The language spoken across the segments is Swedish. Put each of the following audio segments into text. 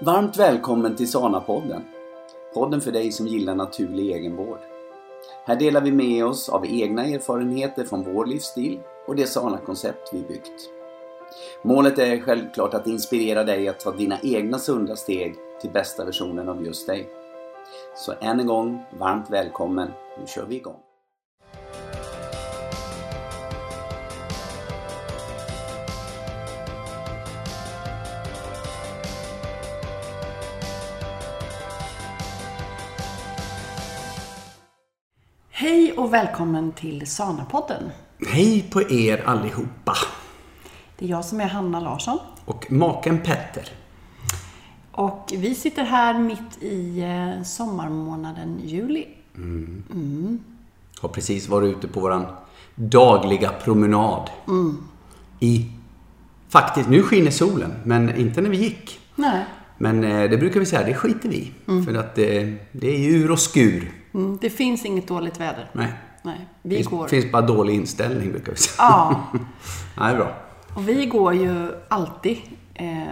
Varmt välkommen till Sana-podden. Podden för dig som gillar naturlig egenvård. Här delar vi med oss av egna erfarenheter från vår livsstil och det Sana-koncept vi byggt. Målet är självklart att inspirera dig att ta dina egna sunda steg till bästa versionen av just dig. Så än en gång, varmt välkommen. Nu kör vi igång. Hej och välkommen till Sana-podden. Hej på er allihopa! Det är jag som är Hanna Larsson. Och maken Petter. Och vi sitter här mitt i eh, sommarmånaden juli. Har precis varit ute på våran dagliga promenad. I... Faktiskt, nu skiner solen, men inte när vi gick. Nej, Men eh, det brukar vi säga, det skiter vi i. För att det, det är ur och skur. Mm, det finns inget dåligt väder. Nej. Nej, vi finns, går... finns bara dålig inställning, brukar vi säga. Ja, Nej, bra. och vi går ju alltid eh,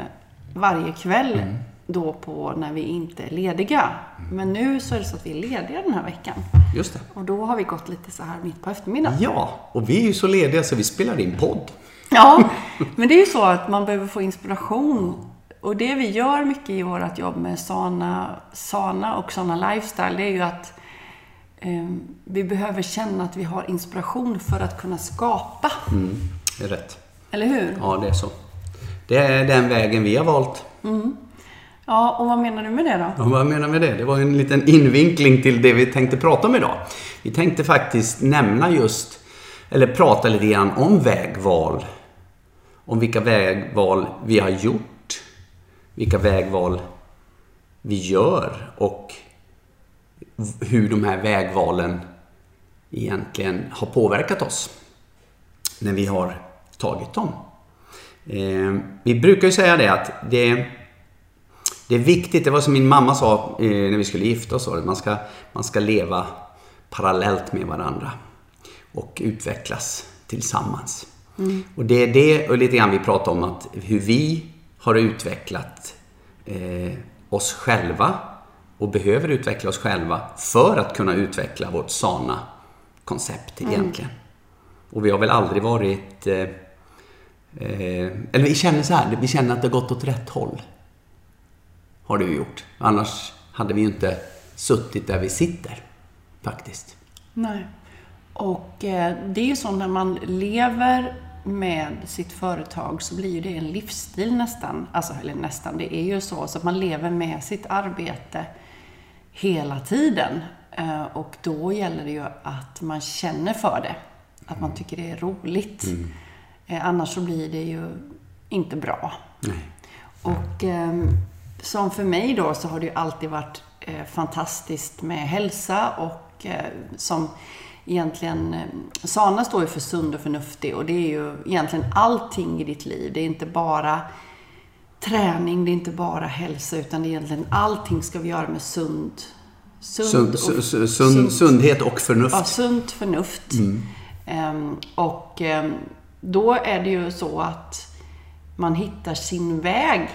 varje kväll då på när vi inte är lediga. Men nu så är det så att vi är lediga den här veckan. Just det. Och då har vi gått lite så här mitt på eftermiddagen. Ja, och vi är ju så lediga så vi spelar in podd. Ja, men det är ju så att man behöver få inspiration. Och det vi gör mycket i vårt jobb med Sana, Sana och Sana Lifestyle, det är ju att vi behöver känna att vi har inspiration för att kunna skapa. Det är rätt. Eller hur? Ja, det är så. Det är den vägen vi har valt. Ja, och vad menar du med det då? Ja, vad menar med det? Det var en liten invinkling till det vi tänkte prata om idag. Vi tänkte faktiskt nämna just, eller prata lite grann om vägval. Om vilka vägval vi har gjort, vilka vägval vi gör och hur de här vägvalen egentligen har påverkat oss när vi har tagit dem. Eh, vi brukar ju säga det att det det är viktigt, det var som min mamma sa eh, när vi skulle gifta oss, att man ska, man ska leva parallellt med varandra och utvecklas tillsammans. Och det är det och lite grann vi pratar om att hur vi har utvecklat eh, oss själva och behöver utveckla oss själva för att kunna utveckla vårt sana koncept egentligen. Och vi har väl aldrig varit... Eh, eh, eller vi känner så här, vi känner att det har gått åt rätt håll har det ju gjort. Annars hade vi ju inte suttit där vi sitter, faktiskt. Nej. Och eh, det är ju så när man lever med sitt företag så blir ju det en livsstil nästan. Alltså, eller nästan, det är ju så. Så att man lever med sitt arbete hela tiden. Eh, och då gäller det ju att man känner för det. Att man tycker det är roligt. Eh, annars så blir det ju inte bra. Nej. Och ehm, som för mig då så har det ju alltid varit eh, fantastiskt med hälsa och som egentligen, Sana står ju för sund och förnuftig och det är ju egentligen allting i ditt liv. Det är inte bara träning, det är inte bara hälsa utan det är egentligen allting ska vi göra med sund, sund, Sund, och- su- su- sund, sundhet och förnuft. Ja, sunt förnuft. Ehm, och ehm, då är det ju så att man hittar sin väg.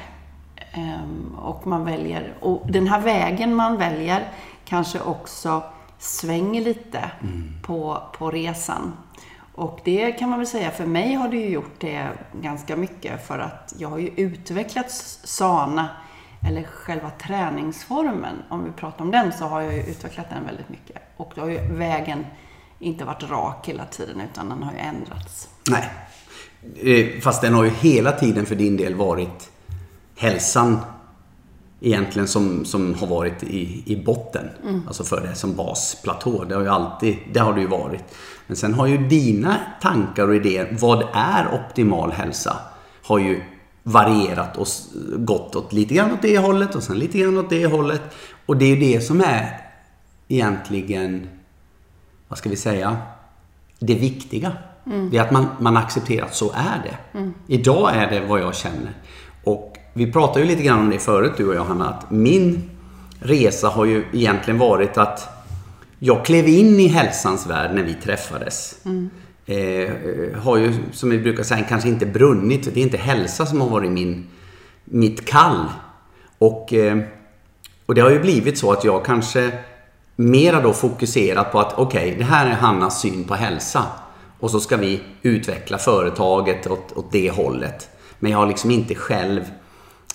Ehm, och man väljer, och den här vägen man väljer kanske också svänger lite på, på resan. Och det kan man väl säga, för mig har det ju gjort det ganska mycket för att jag har ju utvecklat sana, eller själva träningsformen, om vi pratar om den, så har jag ju utvecklat den väldigt mycket. Och då har ju vägen inte varit rak hela tiden, utan den har ju ändrats. Nej. Eh, fast den har ju hela tiden för din del varit hälsan egentligen som, som har varit i, i botten. Alltså för det som basplatå. Det har ju alltid, det har det ju varit. Men sen har ju dina tankar och idéer, vad är optimal hälsa? Har ju varierat och gått åt lite grann åt det hållet och sen lite grann åt det hållet. Och det är ju det som är egentligen, vad ska vi säga, det viktiga. Det är att man, man accepterar att så är det. Idag är det vad jag känner. Vi pratade ju lite grann om det förut du och jag Hanna, att min resa har ju egentligen varit att jag klev in i hälsans värld när vi träffades. Eh, har ju, som vi brukar säga, kanske inte brunnit. Det är inte hälsa som har varit min, mitt kall. Och, eh, och det har ju blivit så att jag kanske mera då fokuserat på att okej, okay, det här är Hannas syn på hälsa. Och så ska vi utveckla företaget åt, åt det hållet. Men jag har liksom inte själv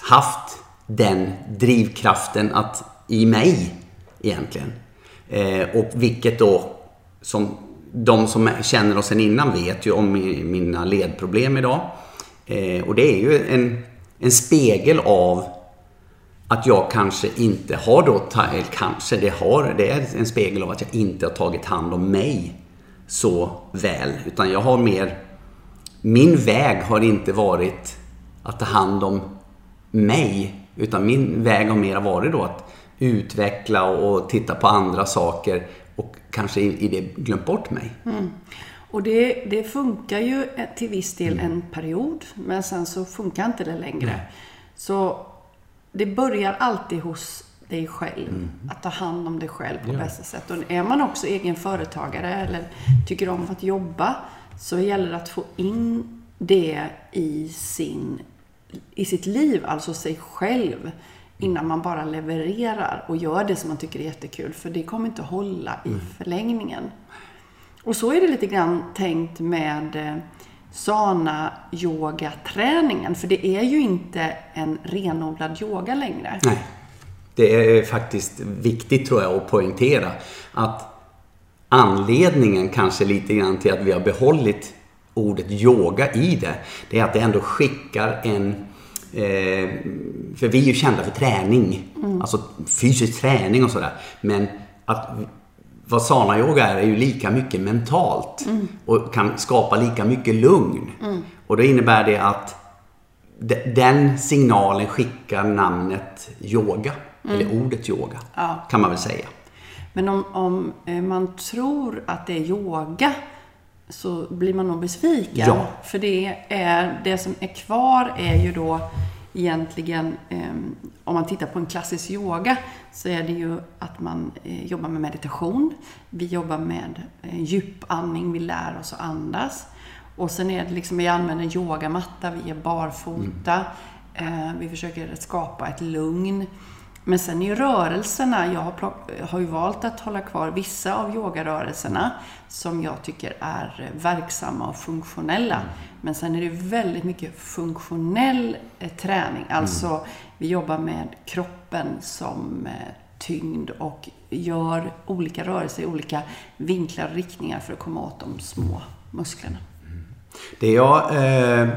haft den drivkraften att, i mig egentligen. Eh, och vilket då, som de som känner oss sen innan vet ju om mina ledproblem idag. Eh, och det är ju en, en spegel av att jag kanske inte har då, eller kanske, det, har, det är en spegel av att jag inte har tagit hand om mig så väl. Utan jag har mer, min väg har inte varit att ta hand om mig. Utan min väg har mer varit då att utveckla och titta på andra saker och kanske i, det glömt bort mig. Mm. Och det, det, funkar ju till viss del en period, men sen så funkar inte det längre. Nej. Så det börjar alltid hos dig själv. Mm. Att ta hand om dig själv på ja. bästa sätt. Och är man också egen företagare eller tycker om att jobba så gäller det att få in det i, sin, i sitt liv, alltså sig själv innan man bara levererar och gör det som man tycker är jättekul. För det kommer inte hålla i mm. förlängningen. Och så är det lite grann tänkt med eh, sana yogaträningen. För det är ju inte en renodlad yoga längre. Nej. Det är faktiskt viktigt tror jag att poängtera att anledningen kanske lite grann till att vi har behållit ordet yoga i det, det är att det ändå skickar en eh, för vi är ju kända för träning, mm. alltså fysisk träning och sådär. Men att vad sana-yoga är, är ju lika mycket mentalt mm. och kan skapa lika mycket lugn. Mm. Och det innebär det att den signalen skickar namnet yoga, mm. eller ordet yoga, ja. kan man väl säga. Men om, om eh, man tror att det är yoga så blir man nog besviken. Ja. För det, är, det som är kvar är ju då egentligen, ehm, om man tittar på en klassisk yoga, så är det ju att man eh, jobbar med meditation. Vi jobbar med eh, djupandning, vi lär oss att andas. Och sen är det liksom, vi använder yogamatta, vi är barfota. Mm. Vi försöker skapa ett lugn. Men sen är ju rörelserna, jag har, plock, har ju valt att hålla kvar vissa av yogarörelserna som jag tycker är verksamma och funktionella. Mm. Men sen är det väldigt mycket funktionell eh, träning. Mm. Alltså, mm. vi jobbar med kroppen som eh, tyngd och gör olika rörelser i olika vinklar och riktningar för att komma åt de små musklerna. Mm. Det jag, eh,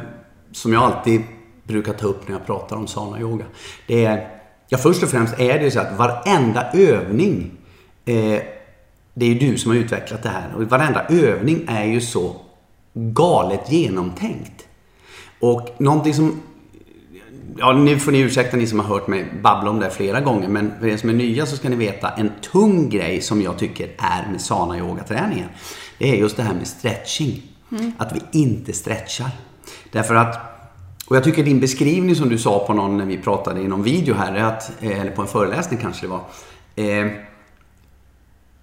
som jag alltid brukar ta upp när jag pratar om sana yoga, det är Ja, först och främst är det ju så att varenda övning, eh, det är ju du som har utvecklat det här, och varenda övning är ju så galet genomtänkt. Och någonting som Ja, nu får ni ursäkta ni som har hört mig babbla om det flera gånger, men för er som är nya så ska ni veta en tung grej som jag tycker är med sana yogaträningen. Det är just det här med stretching. Mm. Att vi inte stretchar. Därför att och jag tycker din beskrivning som du sa på någon, när vi pratade i någon video här, att, eh, eller på en föreläsning kanske det var. Eh,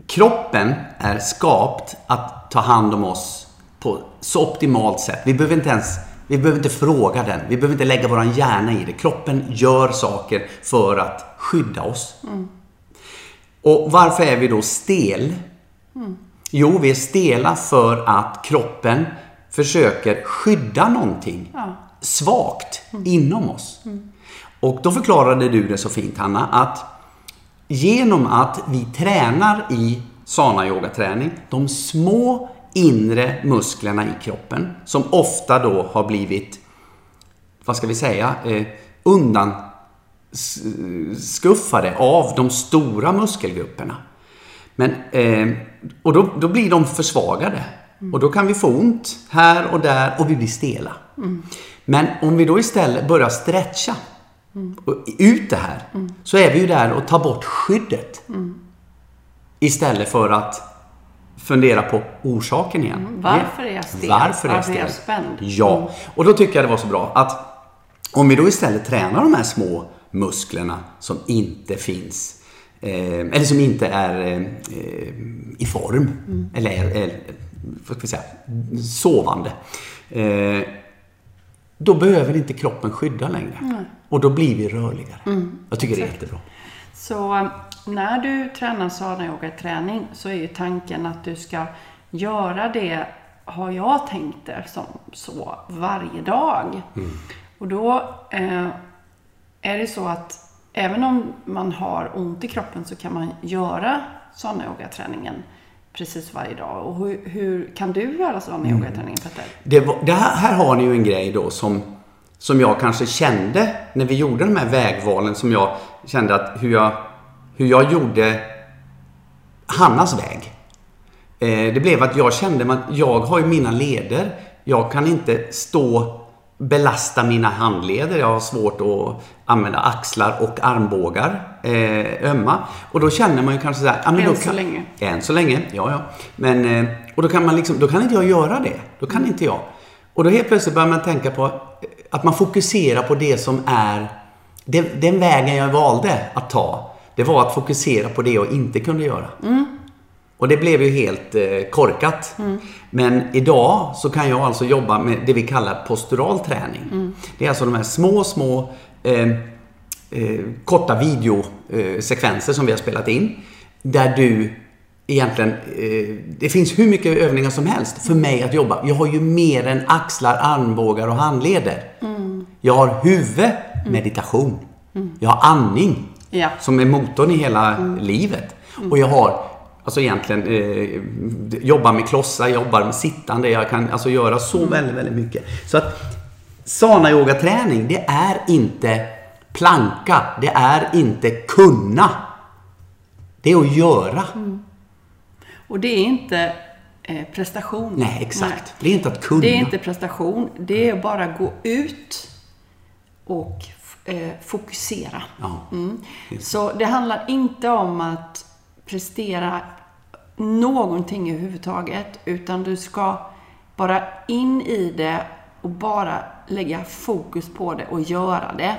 kroppen är skapt att ta hand om oss på så optimalt sätt. Vi behöver inte ens vi behöver inte fråga den. Vi behöver inte lägga våran hjärna i det. Kroppen gör saker för att skydda oss. Mm. Och varför är vi då stel? Mm. Jo, vi är stela för att kroppen försöker skydda någonting. Ja svagt mm. inom oss. Mm. Och då förklarade du det så fint Hanna, att genom att vi tränar i sana yogaträning, de små inre musklerna i kroppen, som ofta då har blivit, vad ska vi säga, eh, undan skuffade av de stora muskelgrupperna. Men, eh, och då, då blir de försvagade. Mm. Och då kan vi få ont här och där och vi blir stela. Mm. Men om vi då istället börjar stretcha mm. ut det här, mm. så är vi ju där och tar bort skyddet. Istället för att fundera på orsaken igen. Mm. Varför är jag stel? Varför är jag, stel? Är jag spänd? Ja, mm. och då tycker jag det var så bra att om vi då istället tränar de här små musklerna som inte finns eh, eller som inte är eh, i form. Mm. Eller, eller vad ska vi säga, sovande. Eh, då behöver inte kroppen skydda längre. Mm. Och då blir vi rörligare. Mm. Jag tycker det är Exakt. jättebra. Så eh, när du tränar sadana-yoga-träning så är ju tanken att du ska göra det, har jag tänkt det, som så varje dag. Och då eh, är det så att även om man har ont i kroppen så kan man göra sadana-yoga-träningen precis varje dag. Och hur, hur kan du göra sadana-yoga-träningen, Petter? Det, var, det här, här har ni ju en grej då som, som jag kanske kände när vi gjorde de här vägvalen som jag kände att hur jag, hur jag gjorde Hannas väg. Eh, det blev att jag kände att jag har ju mina leder. Jag kan inte stå belasta mina handleder. Jag har svårt att använda axlar och armbågar. Eh, ömma. Och då känner man ju kanske så här, men Än då så kan, länge. Än så länge, ja ja. Men, eh, och då kan man liksom, då kan inte jag göra det. Då kan inte jag. Och då helt plötsligt börjar man tänka på att man fokuserar på det som är den, den vägen jag valde att ta. Det var att fokusera på det jag inte kunde göra. Och det blev ju helt eh, korkat. Men idag så kan jag alltså jobba med det vi kallar postural träning. Det är alltså de här små, små eh, eh, korta videosekvenser eh, som vi har spelat in. Där du egentligen, eh, det finns hur mycket övningar som helst för mig att jobba. Jag har ju mer än axlar, armbågar och handleder. Jag har huvud, meditation. Jag har andning, Ja. som är motorn i hela livet. Och jag har Alltså egentligen eh, jobbar med klossar, jobbar med sittande. Jag kan alltså göra så väldigt, väldigt mycket. Så att sana yoga träning det är inte planka. Det är inte kunna. Det är att göra. Och det är inte eh, prestation. Nej, exakt. Nej. Det är inte att kunna. Det är inte prestation. Det är bara gå ut och eh, fokusera. Ja. Mm. Så det handlar inte om att prestera någonting överhuvudtaget. Utan du ska bara in i det och bara lägga fokus på det och göra det.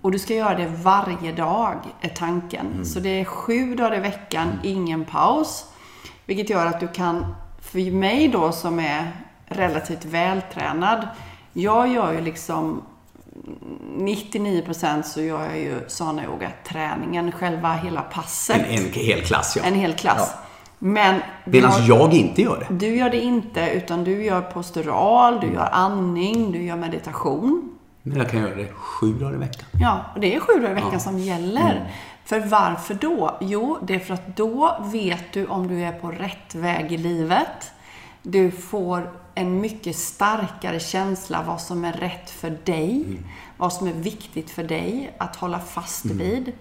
Och du ska göra det varje dag, är tanken. Så det är sju dagar i veckan, ingen paus. Vilket gör att du kan, för mig då som är relativt vältränad, jag gör ju liksom 99% så gör jag ju träningen själva hela passet. En, en hel klass, ja. En hel klass. Men Medan jag- jag inte gör det. du gör det inte, utan du gör postural, du gör andning, du gör meditation. Men jag kan göra det sju dagar i veckan. Ja, och det är sju dagar i veckan Ja. som gäller. För varför då? Jo, det är för att då vet du om du är på rätt väg i livet. Du får en mycket starkare känsla vad som är rätt för dig. Vad som är viktigt för dig att hålla fast vid.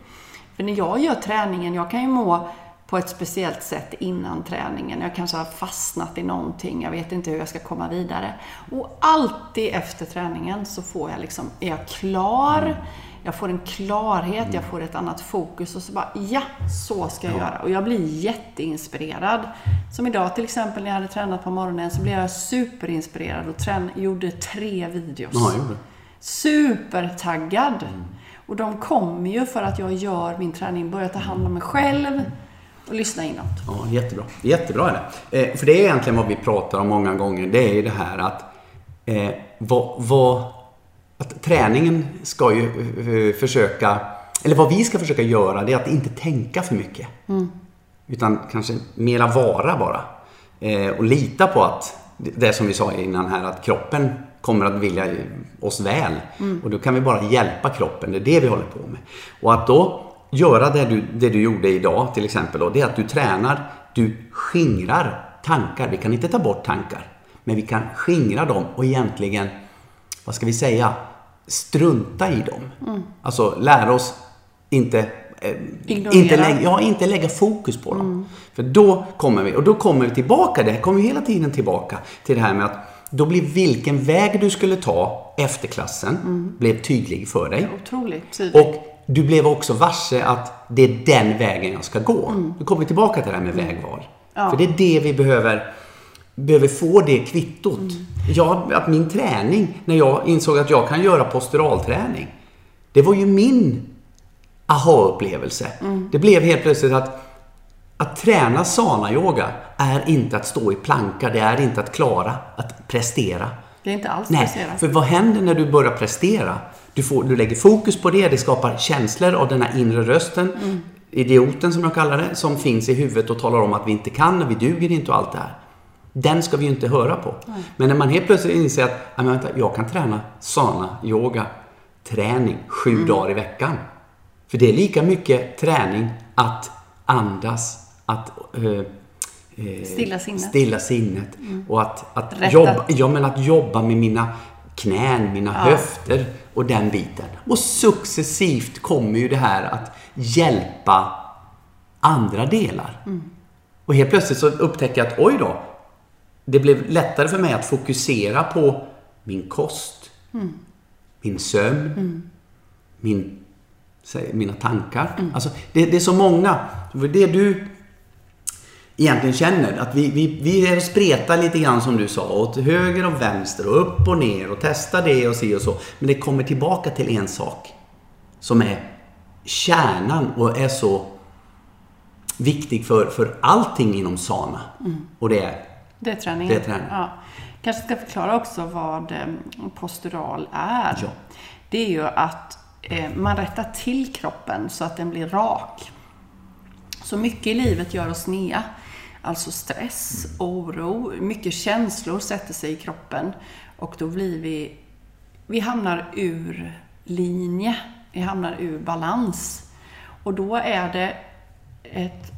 För när jag gör träningen, jag kan ju må på ett speciellt sätt innan träningen. Jag kanske har fastnat i någonting, jag vet inte hur jag ska komma vidare. Och alltid efter träningen så får jag liksom, är jag klar? Jag får en klarhet, jag får ett annat fokus och så bara, ja, så ska jag göra. Och jag blir jätteinspirerad. Som idag till exempel när jag hade tränat på morgonen så blev jag superinspirerad och trän- gjorde tre videos. Ja, gjorde. Supertaggad. Och de kommer ju för att jag gör min träning, börjar ta hand om mig själv och lyssna inåt. Ja, jättebra. Jättebra är det. Eh, för det är egentligen vad vi pratar om många gånger. Det är ju det här att, eh, vad, vad, att träningen ska ju eh, försöka, eller vad vi ska försöka göra, det är att inte tänka för mycket. Utan kanske mera vara bara. Eh, och lita på att, det som vi sa innan här, att kroppen kommer att vilja oss väl. Och då kan vi bara hjälpa kroppen, det är det vi håller på med. Och att då göra det du, det du gjorde idag till exempel, då, det är att du tränar, du skingrar tankar. Vi kan inte ta bort tankar, men vi kan skingra dem och egentligen, vad ska vi säga, strunta i dem. Alltså lära oss inte eh, Ignorera. inte, lägga, ja, inte lägga fokus på dem. För då kommer vi, och då kommer vi tillbaka, det här kommer vi hela tiden tillbaka till det här med att då blir vilken väg du skulle ta efter klassen blev tydlig för dig. Otroligt tydligt. Och du blev också varse att det är den vägen jag ska gå. Nu kommer vi tillbaka till det här med vägval. Ja. För det är det vi behöver, behöver få det kvittot. Jag, att min träning, när jag insåg att jag kan göra posturalträning. Det var ju min aha-upplevelse. Det blev helt plötsligt att att träna sana-yoga är inte att stå i planka, det är inte att klara att prestera. Det är inte alls Nej, prestera. för vad händer när du börjar prestera? Du, får, du lägger fokus på det, det skapar känslor av den här inre rösten. Idioten som jag kallar det, som finns i huvudet och talar om att vi inte kan, vi duger inte och allt det här. Den ska vi ju inte höra på. Men när man helt plötsligt inser att "Ja, men vänta, jag kan träna sana, yoga, träning sju dagar i veckan. För det är lika mycket träning att andas, att eh, eh, Stilla sinnet. stilla sinnet och att, att, Rätta- jobba, ja, men att jobba med mina knän, mina höfter och den biten. Och successivt kommer ju det här att hjälpa andra delar. Och helt plötsligt så upptäcker jag att oj då, det blev lättare för mig att fokusera på min kost, min sömn, min, säg, mina tankar. Alltså, det, det är så många. Det du egentligen känner, att vi, vi, vi är och spretar lite grann som du sa, åt höger och vänster och upp och ner och testa det och se och så. Men det kommer tillbaka till en sak som är kärnan och är så viktig för, för allting inom sana. Och det är Det är träning. Det är träning. Ja. Kanske ska förklara också vad eh, postural är. Ja. Det är ju att eh, man rättar till kroppen så att den blir rak. Så mycket i livet gör oss sneda. Alltså stress, oro, mycket känslor sätter sig i kroppen. Och då blir vi... Vi hamnar ur linje. Vi hamnar ur balans. Och då är det ett,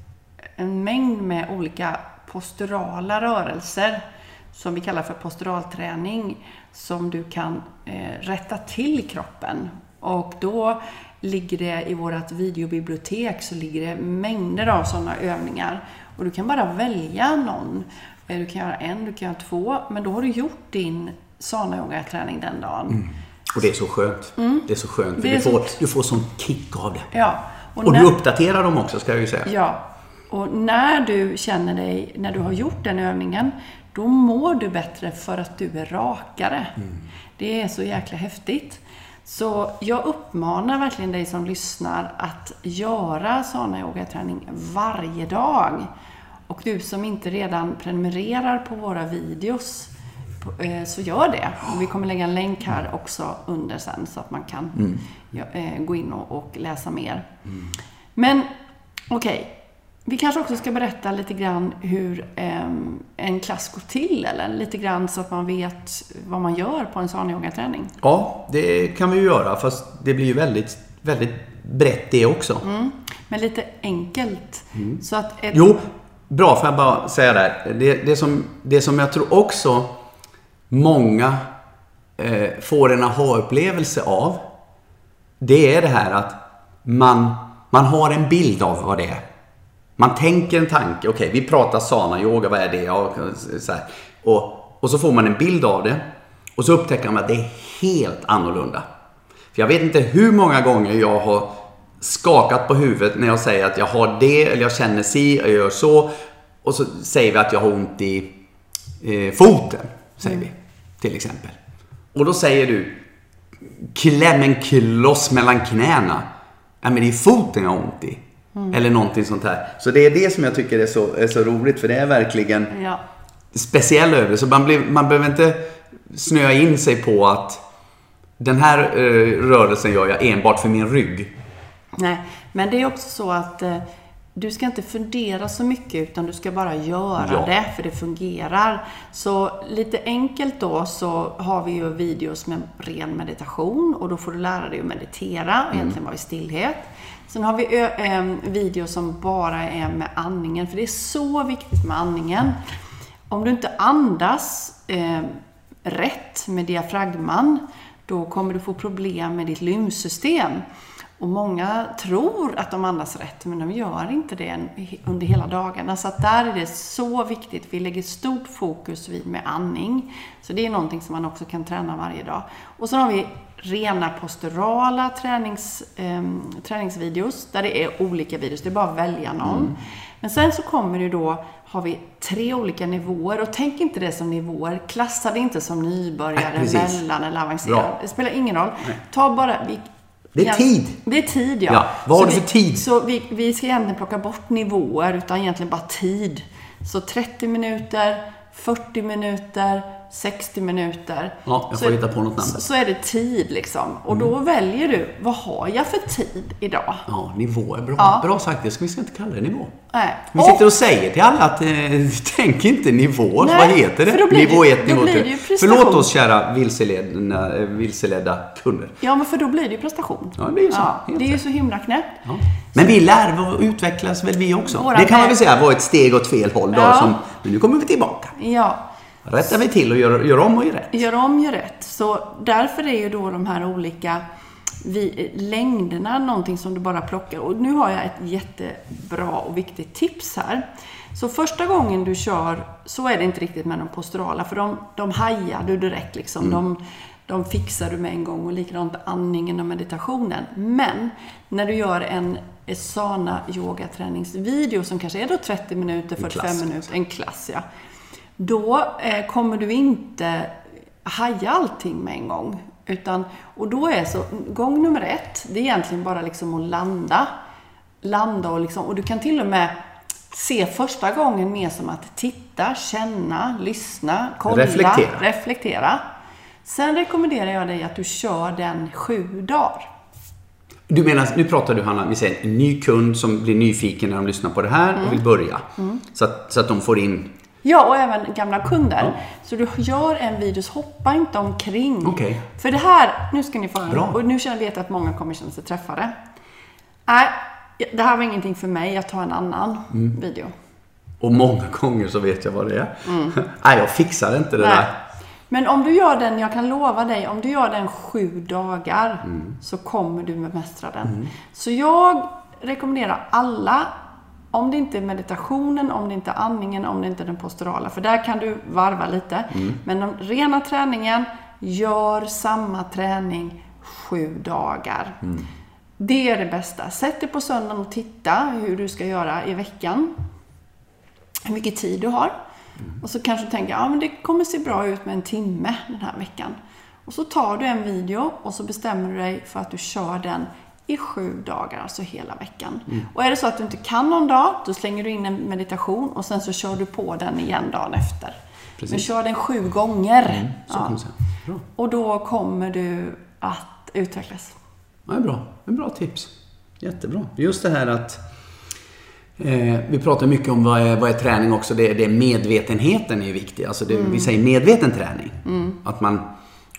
en mängd med olika posturala rörelser som vi kallar för posturalträning som du kan eh, rätta till kroppen. Och då ligger det i vårt videobibliotek så ligger det mängder av sådana övningar. Och du kan bara välja någon. Eh, Du kan göra en, du kan göra två, men då har du gjort din sana yoga-träning den dagen. Och det är så skönt. Det är så skönt. För är du, så- får, du får sån kick av det. Ja. Och när- du uppdaterar dem också, ska jag ju säga. Ja, och när du känner dig, när du har gjort den övningen, då mår du bättre för att du är rakare. Det är så jäkla häftigt. Så jag uppmanar verkligen dig som lyssnar att göra såna yogaträning varje dag. Och du som inte redan prenumererar på våra videos, eh, så gör det. Och vi kommer lägga en länk här också under sen så att man kan ja, eh, gå in och, läsa mer. Men okej, vi kanske också ska berätta lite grann hur ehm, en klass går till, eller lite grann så att man vet vad man gör på en sån yogaträning. Ja, det kan vi ju göra. Fast det blir ju väldigt, väldigt brett det också. Men lite enkelt. Så att ett, Jo, bra får jag bara säga där. Det, det, som, det som jag tror också många eh, får en aha-upplevelse av. Det är det här att man, man har en bild av vad det är. Man tänker en tanke. Okej, vi pratar sana yoga. Vad är det? Ja, så här. Och, och så får man en bild av det. Och så upptäcker man att det är helt annorlunda. För jag vet inte hur många gånger jag har skakat på huvudet när jag säger att jag har det, eller jag känner si, jag gör så. Och så säger vi att jag har ont i eh, foten, säger vi. Till exempel. Och då säger du, kläm en kloss mellan knäna. Ja, men det är foten jag har ont i. Eller någonting sånt här. Så det är det som jag tycker är så, är så roligt, för det är verkligen ja, speciell över. Så man, blir, man behöver inte snöa in sig på att den här eh, rörelsen gör jag enbart för min rygg. nej. Men det är också så att eh, du ska inte fundera så mycket utan du ska bara göra Ja. det för det fungerar. Så lite enkelt då så har vi ju videos med ren meditation och då får du lära dig att meditera och egentligen vara i stillhet. Sen har vi ö- videos som bara är med andningen för det är så viktigt med andningen. Om du inte andas eh, rätt med diafragman då kommer du få problem med ditt lymfsystem. Och många tror att de andas rätt, men de gör inte det under hela dagarna. Så att där är det så viktigt. Vi lägger stort fokus vid med andning. Så det är någonting som man också kan träna varje dag. Och så har vi rena posturala tränings, ehm, träningsvideos, där det är olika videos. Det är bara att välja någon. Men sen så kommer det då, har vi tre olika nivåer. Och tänk inte det som nivåer. Klassa det inte som nybörjare, Nej, mellan eller avancerad. Bra. Det spelar ingen roll. Ta bara... Vi, Det är tid. Det är tid, ja. Ja, vad har du för tid? Så vi, vi ska egentligen plocka bort nivåer, utan egentligen bara tid. Så 30 minuter, 40 minuter, 60 minuter. Ja, jag får så, hitta på något namn. Så, så är det tid liksom. Och då väljer du, vad har jag för tid idag? Ja, nivå är bra. Ja. Bra sagt. Det ska, vi ska inte kalla det nivå. Nej. Vi sitter och säger till alla att eh, tänk inte nivå. Nej, Vad heter det? nivå det- 1, då nivå blir 2. det ju prestation. Förlåt oss kära vilseledda, eh, vilseledda kunder. Ja, men för då blir det ju prestation. Ja, det är ju så. Helt det är ju så himla knäppt. Ja. Men vi lär och utvecklas väl vi också. Våra det kan man väl säga var ett steg åt fel håll då. Ja. Som, men nu kommer vi tillbaka. Ja. Rättar vi till och gör, gör om och gör rätt. Gör om, gör rätt. Så därför är ju då de här olika vi, längderna någonting som du bara plockar. Och nu har jag ett jättebra och viktigt tips här. Så första gången du kör, så är det inte riktigt med de posturala, för de, de hajar du direkt liksom. De, de fixar du med en gång och likadant andningen och meditationen. Men när du gör en Asana yogaträningsvideo som kanske är då 30 minuter, 45 klass, minuter, en klass ja. Då eh, kommer du inte haja allting med en gång. Utan, och då är så, gång nummer ett, det är egentligen bara liksom att landa. Landa och liksom, och du kan till och med se första gången mer som att titta, känna, lyssna, kolla, Reflektera. reflektera. Sen rekommenderar jag dig att du kör den sju dagar. Du menar, nu pratar du Hanna, vi säger en ny kund som blir nyfiken när de lyssnar på det här Mm. och vill börja. Så, att, så att de får in... Ja, och även gamla kunder. Ja. Så du gör en video, så hoppa inte omkring. Okej. För det här, nu ska ni få Bra. Och nu känner jag att många kommer känna sig träffade. Nej, det här var ingenting för mig. Jag tar en annan Mm. video. Och många gånger så vet jag vad det är. Nej, jag fixar inte det Mm. Nej. där. Men om du gör den, jag kan lova dig, om du gör den sju dagar Mm. så kommer du bemästra den. Så jag rekommenderar alla, om det inte är meditationen, om det inte är andningen, om det inte är den posturala, för där kan du varva lite. Mm. Men den rena träningen, gör samma träning sju dagar. Mm. Det är det bästa. Sätt dig på söndagen och titta hur du ska göra i veckan. Hur mycket tid du har. Och så kanske du tänker, ja men det kommer se bra ut med en timme den här veckan. Och så tar du en video och så bestämmer du dig för att du kör den i sju dagar, alltså hela veckan. Och är det så att du inte kan någon dag, då slänger du in en meditation och sen så kör du på den igen dagen efter. Precis. Men kör den sju gånger. Säga. Bra. Och då kommer du att utvecklas. Ja, det är bra. En bra tips. Jättebra. Just det här att eh, vi pratar mycket om vad är, vad är träning också. Det, det är medvetenheten är viktig. Alltså det, Vi säger medveten träning. Att man,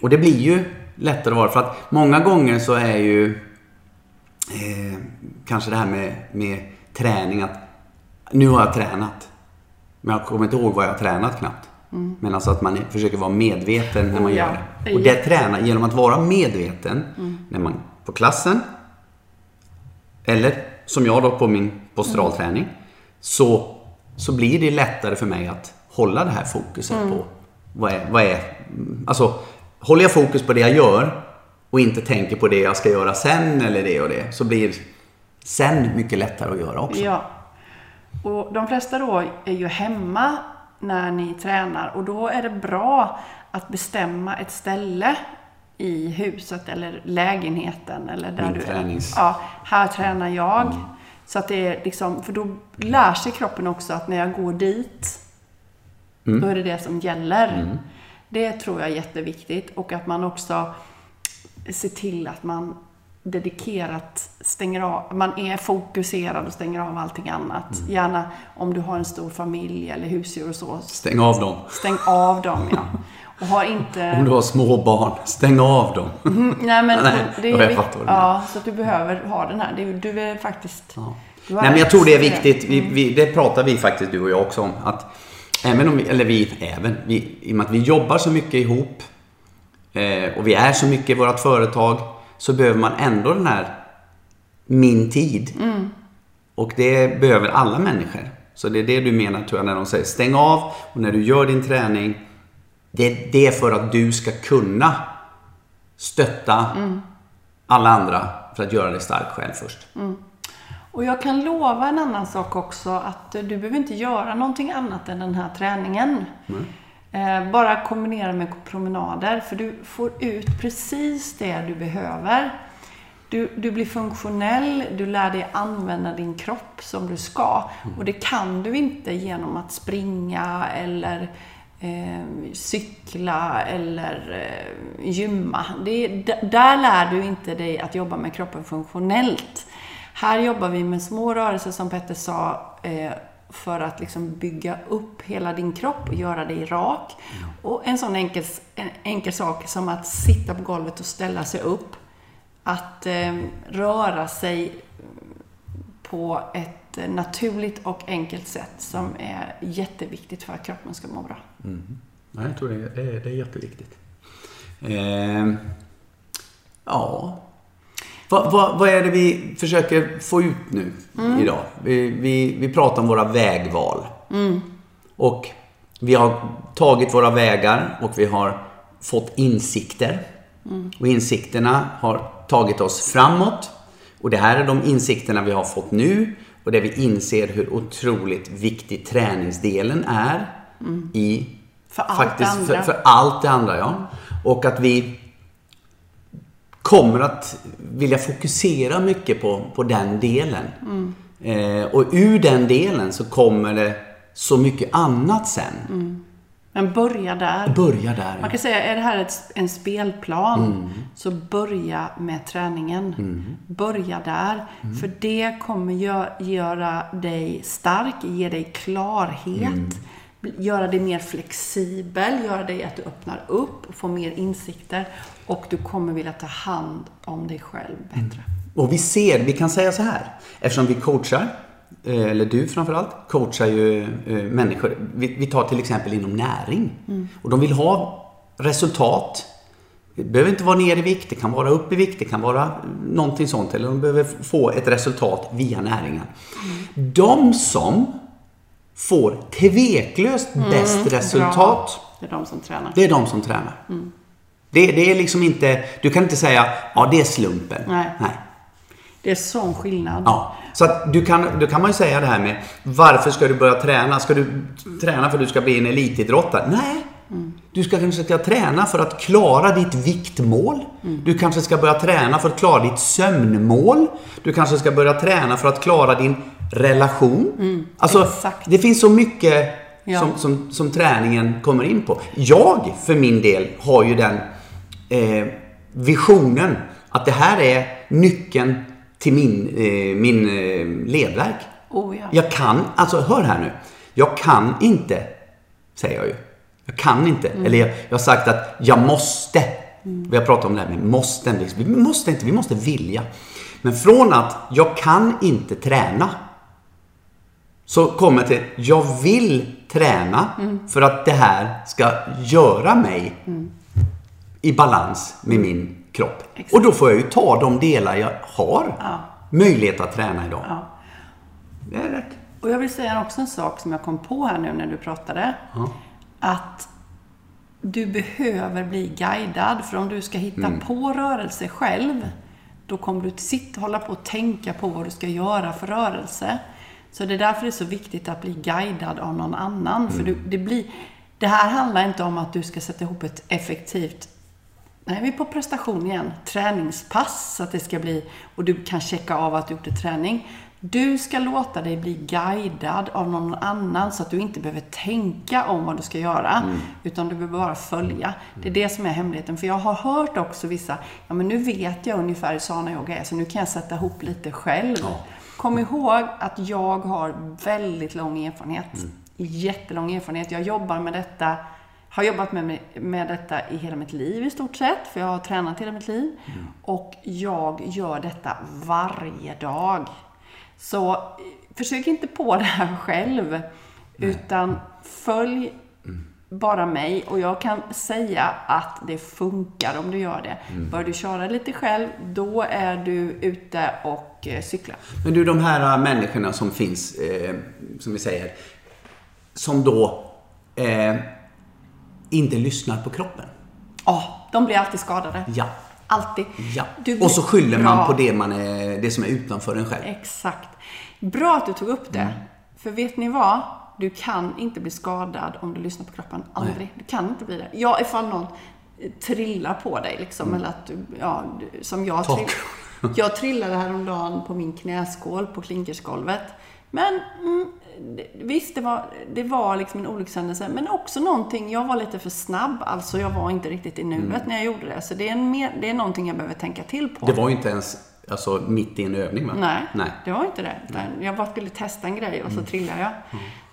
och det blir ju lättare att vara. För att många gånger så är ju eh, kanske det här med, med träning att nu har jag tränat. Men jag kommer inte ihåg vad jag har tränat knappt. Men alltså att man försöker vara medveten när man Oh ja, gör det. Och det tränar genom att vara medveten när man på klassen eller som jag då på min posturalträning så, så blir det lättare för mig att hålla det här fokuset på vad är, vad är alltså håller jag fokus på det jag gör och inte tänker på det jag ska göra sen eller det och det så blir sen mycket lättare att göra också. Ja. Och de flesta då är ju hemma när ni tränar och då är det bra att bestämma ett ställe i huset eller lägenheten eller där Min du tränings- Ja, här tränar jag. Så att det är liksom, för då lär sig kroppen också att när jag går dit, då är det det som gäller. Det tror jag är jätteviktigt och att man också ser till att man dedikerat stänger av, man är fokuserad och stänger av allting annat. Gärna om du har en stor familj eller husdjur och så, Stäng av dem. stäng av dem ja. Och har inte... Om du har små barn, stäng av dem. Nej men Nej, det jag är fattar du menar. Ja, så att du behöver ha den här. Du, du är faktiskt... Ja. du Nej men jag tror det är viktigt. Vi, vi, det pratar vi faktiskt du och jag också om. Att även om vi, eller vi, även, vi, i och med att vi jobbar så mycket ihop och vi är så mycket i vårt företag så behöver man ändå den här min tid. Och det behöver alla människor. Så det är det du menar tror jag när de säger stäng av och när du gör din träning. Det, det är för att du ska kunna stötta alla andra för att göra dig stark själv först. Och jag kan lova en annan sak också, att du behöver inte göra någonting annat än den här träningen. Eh, bara kombinera med promenader, för du får ut precis det du behöver. Du, du blir funktionell, du lär dig använda din kropp som du ska. Och det kan du inte genom att springa eller eh, cykla eller eh, gymma. Det, där lär du inte dig att jobba med kroppen funktionellt. Här jobbar vi med små rörelser som Petter sa eh, för att liksom bygga upp hela din kropp och göra dig rak. Mm. Och en sån enkel, en enkel sak som att sitta på golvet och ställa sig upp. Att eh, röra sig på ett naturligt och enkelt sätt som är jätteviktigt för att kroppen ska må bra. Mm. Ja, jag tror det är, det är jätteviktigt. Eh, ja, vad, vad, vad, är det vi försöker få ut nu mm. idag? Vi, vi, vi pratar om våra vägval. Mm. Och vi har tagit våra vägar och vi har fått insikter. Mm. Och insikterna har tagit oss framåt. Och det här är de insikterna vi har fått nu. Och där vi inser hur otroligt viktig träningsdelen är mm. i för allt faktiskt, det andra. För, för, allt det andra, ja. Och att vi kommer att vilja fokusera mycket på, på den delen. Mm. Eh, och ur den delen så kommer det så mycket annat sen. Mm. Men börja där. Börja där, ja. Man kan säga, är det här ett, en spelplan, mm. så börja med träningen. Mm. Börja där. Mm. För det kommer gö göra dig stark, ge dig klarhet mm göra dig mer flexibel, göra dig att du öppnar upp och får mer insikter. Och du kommer vilja ta hand om dig själv bättre. Mm. Och vi ser, vi kan säga så här, eftersom vi coachar, eh, eller du framförallt, coachar ju eh, människor. Vi tar till exempel inom näring. Mm. Och de vill ha resultat. Det behöver inte vara ner i vikt, det kan vara upp i vikt, det kan vara någonting sånt. Eller de behöver få ett resultat via näringen. Mm. De som får tveklöst mm, bäst resultat. Bra. Det är de som tränar. Det är de som tränar. Mm. Det, det, är liksom inte, du kan inte säga, ja det är slumpen. Nej. Nej. Det är sån skillnad. Ja. Så att du kan, då kan man ju säga det här med, varför ska du börja träna? Ska du träna för att du ska bli en elitidrottare? Nej. Mm. Du ska kanske ska träna för att klara ditt viktmål. Mm. Du kanske ska börja träna för att klara ditt sömnmål. Du kanske ska börja träna för att klara din relation. Mm, alltså, exakt. det finns så mycket ja. som, som, som, träningen kommer in på. Jag, för min del, har ju den eh, visionen att det här är nyckeln till min, eh, min eh, ledverk. Oh, ja. Jag kan, alltså hör här nu. Jag kan inte, säger jag ju. Jag kan inte. Mm. Eller jag, jag, har sagt att jag måste. Mm. Vi har pratat om det här med måsten. Vi måste inte, vi måste vilja. Men från att jag kan inte träna så kommer till, jag vill träna mm. för att det här ska göra mig mm. i balans med min kropp. Exakt. Och då får jag ju ta de delar jag har ja. möjlighet att träna idag. Ja. Det är rätt. Och jag vill säga också en sak som jag kom på här nu när du pratade. Ja. Att du behöver bli guidad. För om du ska hitta mm. på rörelse själv, då kommer du sitta hålla på och tänka på vad du ska göra för rörelse. Så det är därför det är så viktigt att bli guidad av någon annan. Mm. För du, det, blir, det här handlar inte om att du ska sätta ihop ett effektivt Nej, vi är på prestation igen. Träningspass, så att det ska bli... Och du kan checka av att du gjort ett träning. Du ska låta dig bli guidad av någon annan så att du inte behöver tänka om vad du ska göra. Mm. Utan du behöver bara följa. Det är det som är hemligheten. För jag har hört också vissa, ja men nu vet jag ungefär hur sana yoga är, så nu kan jag sätta ihop lite själv. Ja. Kom ihåg att jag har väldigt lång erfarenhet. Mm. Jättelång erfarenhet. Jag jobbar med detta, har jobbat med, med detta i hela mitt liv i stort sett, för jag har tränat hela mitt liv. Mm. Och jag gör detta varje dag. Så försök inte på det här själv, Nej. utan följ mm. bara mig. Och jag kan säga att det funkar om du gör det. Mm. Bör du köra lite själv, då är du ute och eh, cykla. Men du, de här äh, människorna som finns, eh, som vi säger, som då eh, inte lyssnar på kroppen. Ja, oh, de blir alltid skadade. Ja. Alltid. Ja. och så skyller man på det, man är, det som är utanför en själv. Exakt. Bra att du tog upp det. Mm. För vet ni vad? Du kan inte bli skadad om du lyssnar på kroppen. Aldrig. Nej. Du kan inte bli det. Ja, ifall någon trillar på dig liksom. Mm. Eller att du, ja, som jag trillar. Jag trillade häromdagen på min knäskål på klinkersgolvet. Men mm, visst, det var, det var liksom en olyckshändelse, men också någonting, jag var lite för snabb, alltså jag var inte riktigt i nuet Mm. när jag gjorde det. Så det är, en mer, det är någonting jag behöver tänka till på. Det var ju inte ens alltså, mitt i en övning va? Nej, Nej. Mm. det var inte det. Utan jag bara skulle testa en grej och så trillade jag.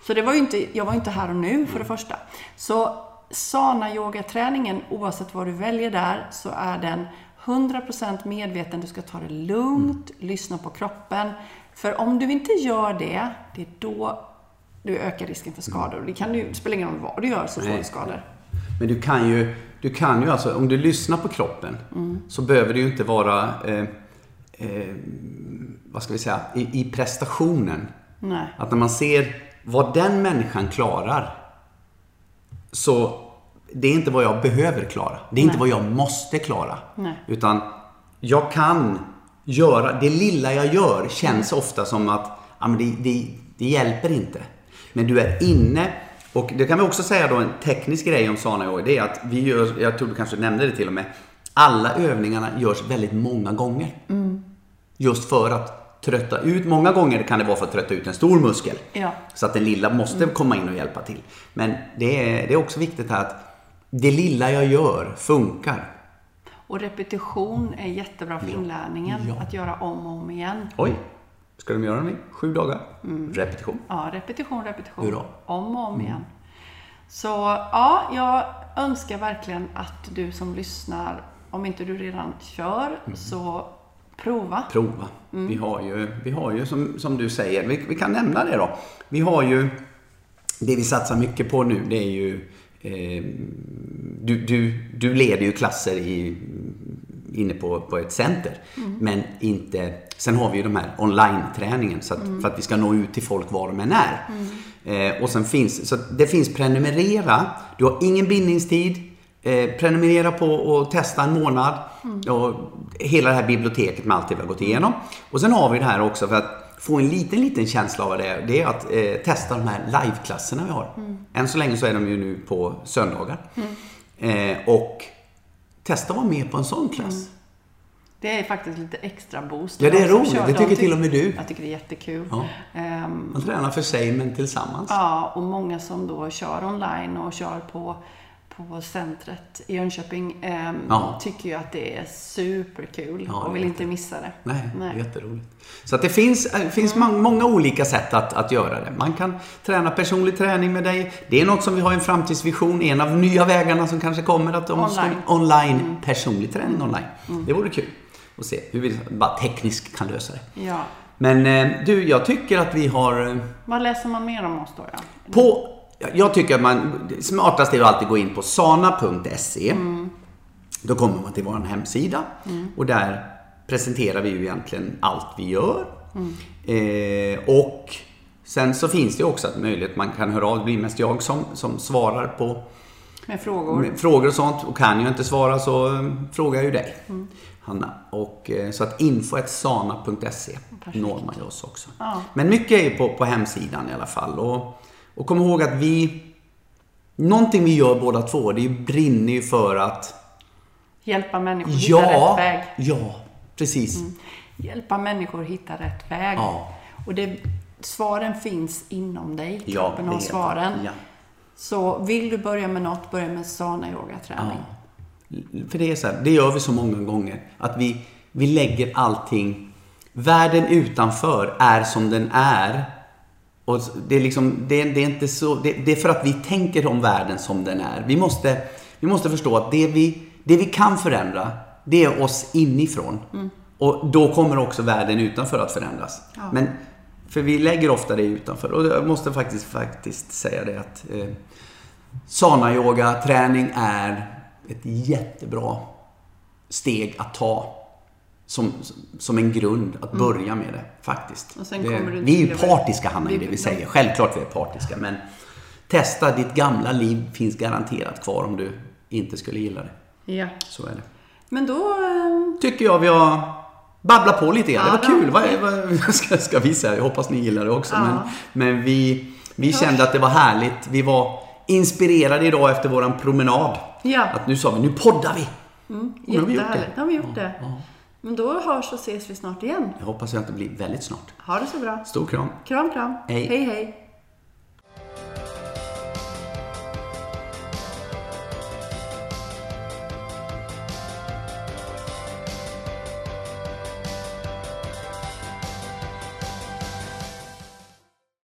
Så det var ju inte, jag var inte här och nu för det första. Så sana-yogaträningen, oavsett vad du väljer där, så är den 100% medveten. Du ska ta det lugnt, lyssna på kroppen. För om du inte gör det, det är då du ökar risken för skador. Det, kan det spelar ingen roll vad du gör så får du skador. Men du kan ju, du kan ju alltså, om du lyssnar på kroppen så behöver det ju inte vara, eh, eh, vad ska vi säga, i, i prestationen. Nej. Att när man ser vad den människan klarar så det är inte vad jag behöver klara. Det är inte Nej. vad jag måste klara. Nej. Utan jag kan göra, det lilla jag gör känns ofta som att ja, men det, det, det hjälper inte. Men du är inne och det kan vi också säga då en teknisk grej om Sana Yoga. Det är att vi gör, jag tror du kanske nämnde det till och med, alla övningarna görs väldigt många gånger. Just för att trötta ut, många gånger kan det vara för att trötta ut en stor muskel. Ja. Så att den lilla måste komma in och hjälpa till. Men det är, det är också viktigt här att det lilla jag gör funkar. Och repetition är jättebra för inlärningen. Ja. Att göra om och om igen. Oj, ska de göra det i sju dagar? Repetition. Ja, repetition, repetition. Hurra. Om och om igen. Så ja, jag önskar verkligen att du som lyssnar, om inte du redan kör, så prova. Prova. Vi har ju, vi har ju som, som du säger, vi, vi kan nämna det då. Vi har ju, det vi satsar mycket på nu det är ju du, du, du leder ju klasser i, inne på, på ett center. Men inte, sen har vi ju de här online-träningen så att, för att vi ska nå ut till folk var de än är. Eh, och sen finns, så det finns prenumerera. Du har ingen bindningstid. Eh, prenumerera på och testa en månad. Och hela det här biblioteket med allt det vi har gått igenom. Och sen har vi det här också för att få en liten, liten känsla av vad det är. Det är att eh, testa de här liveklasserna vi har. Än så länge så är de ju nu på söndagar. Eh, och testa att vara med på en sån klass. Det är faktiskt lite extra boost. Ja, det är roligt. kör, Det de tycker tyck- till och med du. Jag tycker det är jättekul. Ja. Ehm, Man tränar för sig men tillsammans. Ja, och många som då kör online och kör på, på centret i Jönköping ehm, Ja. tycker ju att det är superkul Ja, och vill inte missa det. Nej, Nej. jätteroligt. Så att det finns, det finns Mm. många olika sätt att, att göra det. Man kan träna personlig träning med dig. Det är något som vi har en framtidsvision. En av nya vägarna som kanske kommer. Att de Online. Mm. Online personlig träning online. Det vore kul att se hur vi bara tekniskt kan lösa det. Ja. Men eh, du, jag tycker att vi har eh, Vad läser man mer om oss då? Ja? på, jag tycker att man, det smartaste är att alltid gå in på sana.se. Då kommer man till vår hemsida och där presenterar vi ju egentligen allt vi gör. Eh, och sen så finns det också att möjlighet man kan höra av, det blir mest jag som, som svarar på Med frågor? med frågor och sånt. Och kan jag inte svara så eh, frågar jag ju dig, Hanna. Och, eh, så att info.sana.se når man ju oss också. Ja. Men mycket är på, på hemsidan i alla fall. Och, och kom ihåg att vi... Någonting vi gör båda två, det brinner ju för att... Hjälpa människor hitta rätt Ja, väg. ja, precis. Hjälpa människor hitta rätt väg. Ja. Och det, svaren finns inom dig. Ja, Kroppen det har svaren. Ja. Så vill du börja med något, börja med sana yogaträning. För det är så här, det gör vi så många gånger. Att vi, vi lägger allting... Världen utanför är som den är. Och det är liksom, det, det är inte så... Det, det är för att vi tänker om världen som den är. Vi måste, vi måste förstå att det vi, det vi kan förändra, det är oss inifrån. Och då kommer också världen utanför att förändras. Men, för vi lägger ofta det utanför. Och jag måste faktiskt, faktiskt säga det att eh, Sana-yoga-träning är ett jättebra steg att ta som, som en grund att börja med det, faktiskt. Mm. Det, vi är ju partiska, Hanna, i det Vi- vi säger. Självklart vi är partiska, men testa. Ditt gamla liv finns garanterat kvar om du inte skulle gilla det. Ja. Så är det. Men då... eh, Tycker jag vi har babblat på lite grann. Ja, det var kul. Vad, vad ska, ska vi säga? Jag hoppas ni gillar det också. Ja. Men, men vi, vi kände att det var härligt. Vi var inspirerade idag efter våran promenad. Ja. Att nu sa vi, nu poddar vi. Mm, nu har vi gjort jättehärligt. det. Har vi gjort Ja, det. Men då hörs och ses vi snart igen. Jag hoppas att det blir väldigt snart. Ha det så bra. Stor kram. Kram, kram. Hej. hej. hej.